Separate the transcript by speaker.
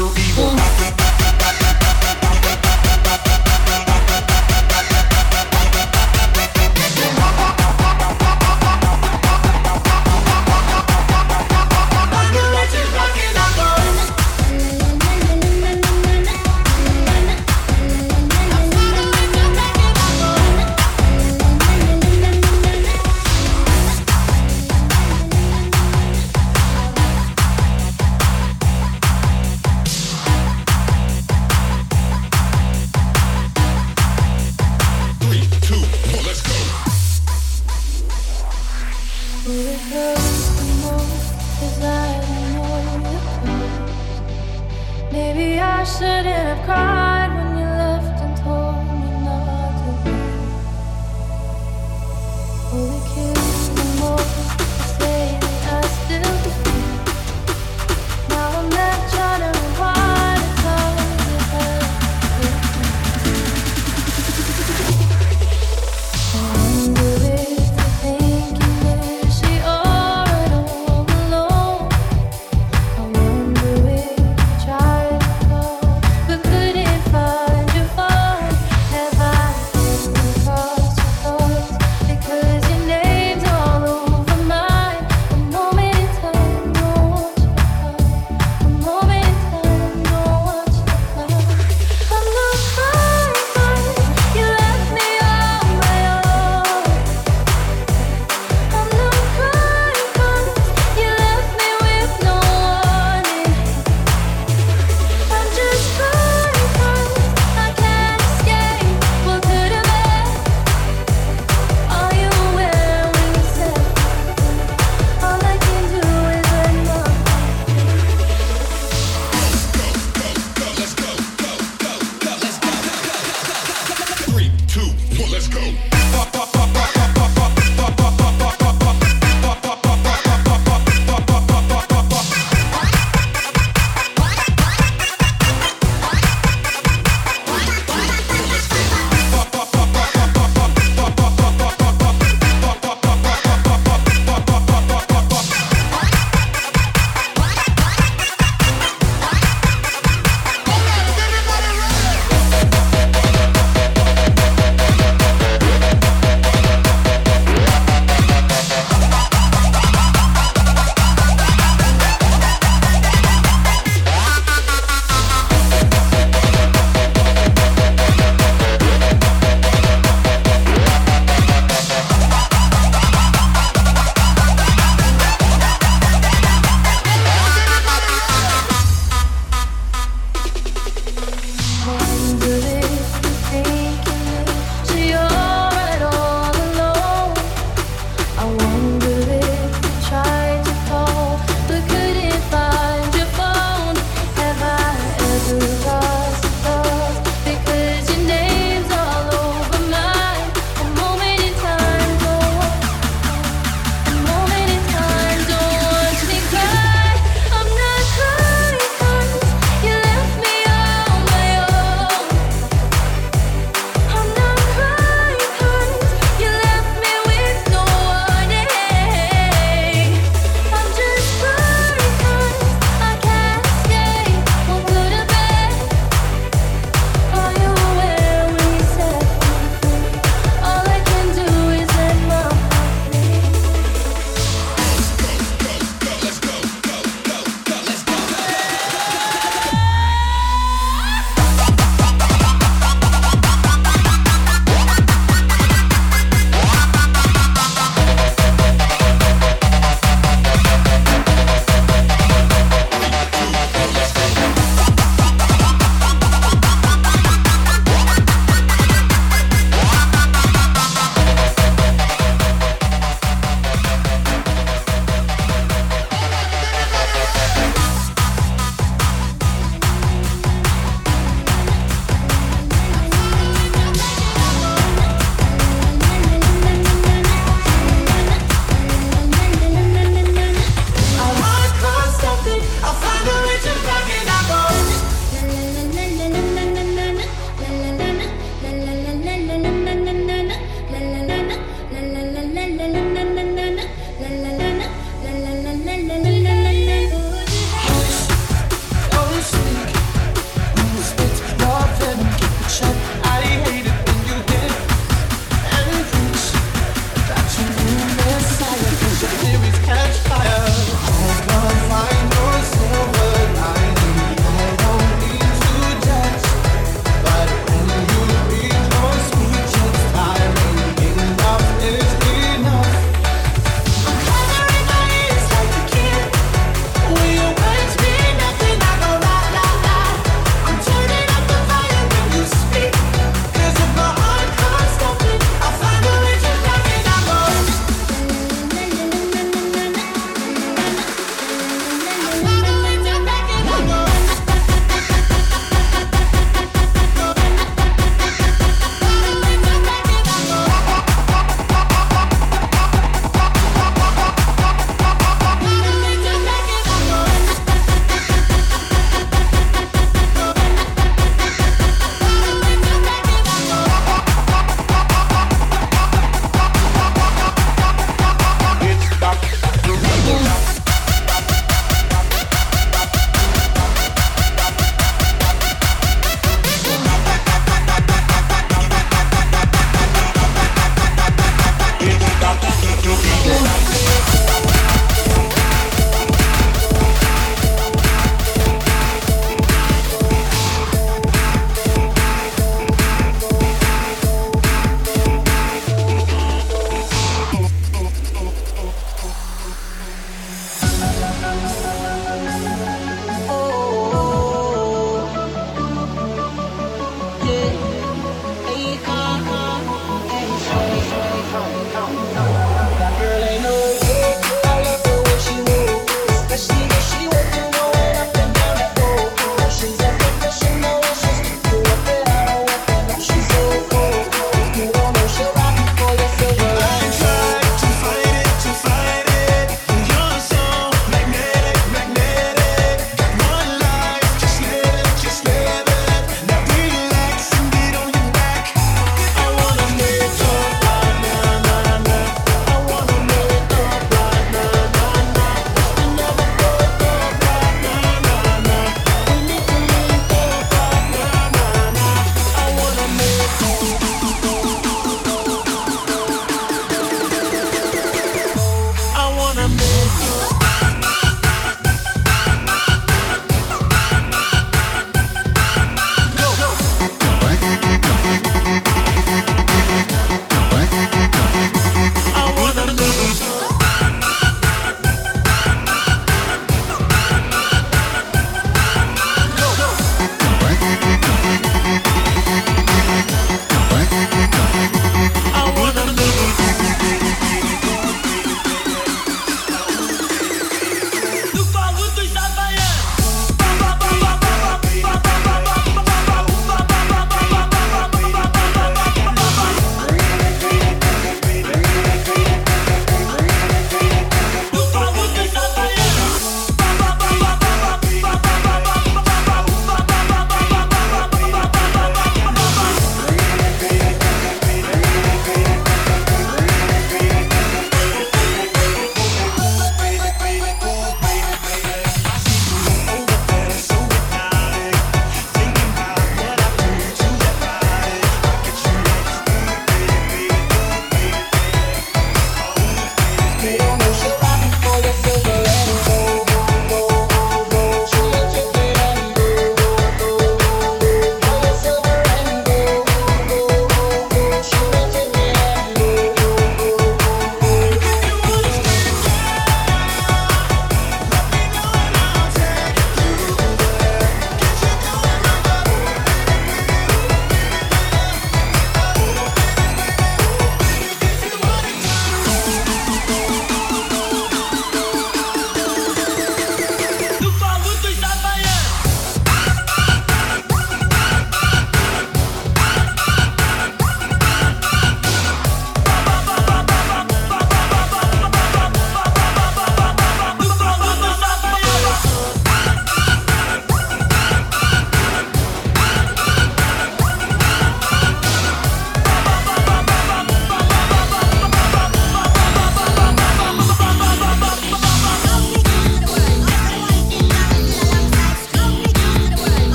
Speaker 1: Dr. Evil.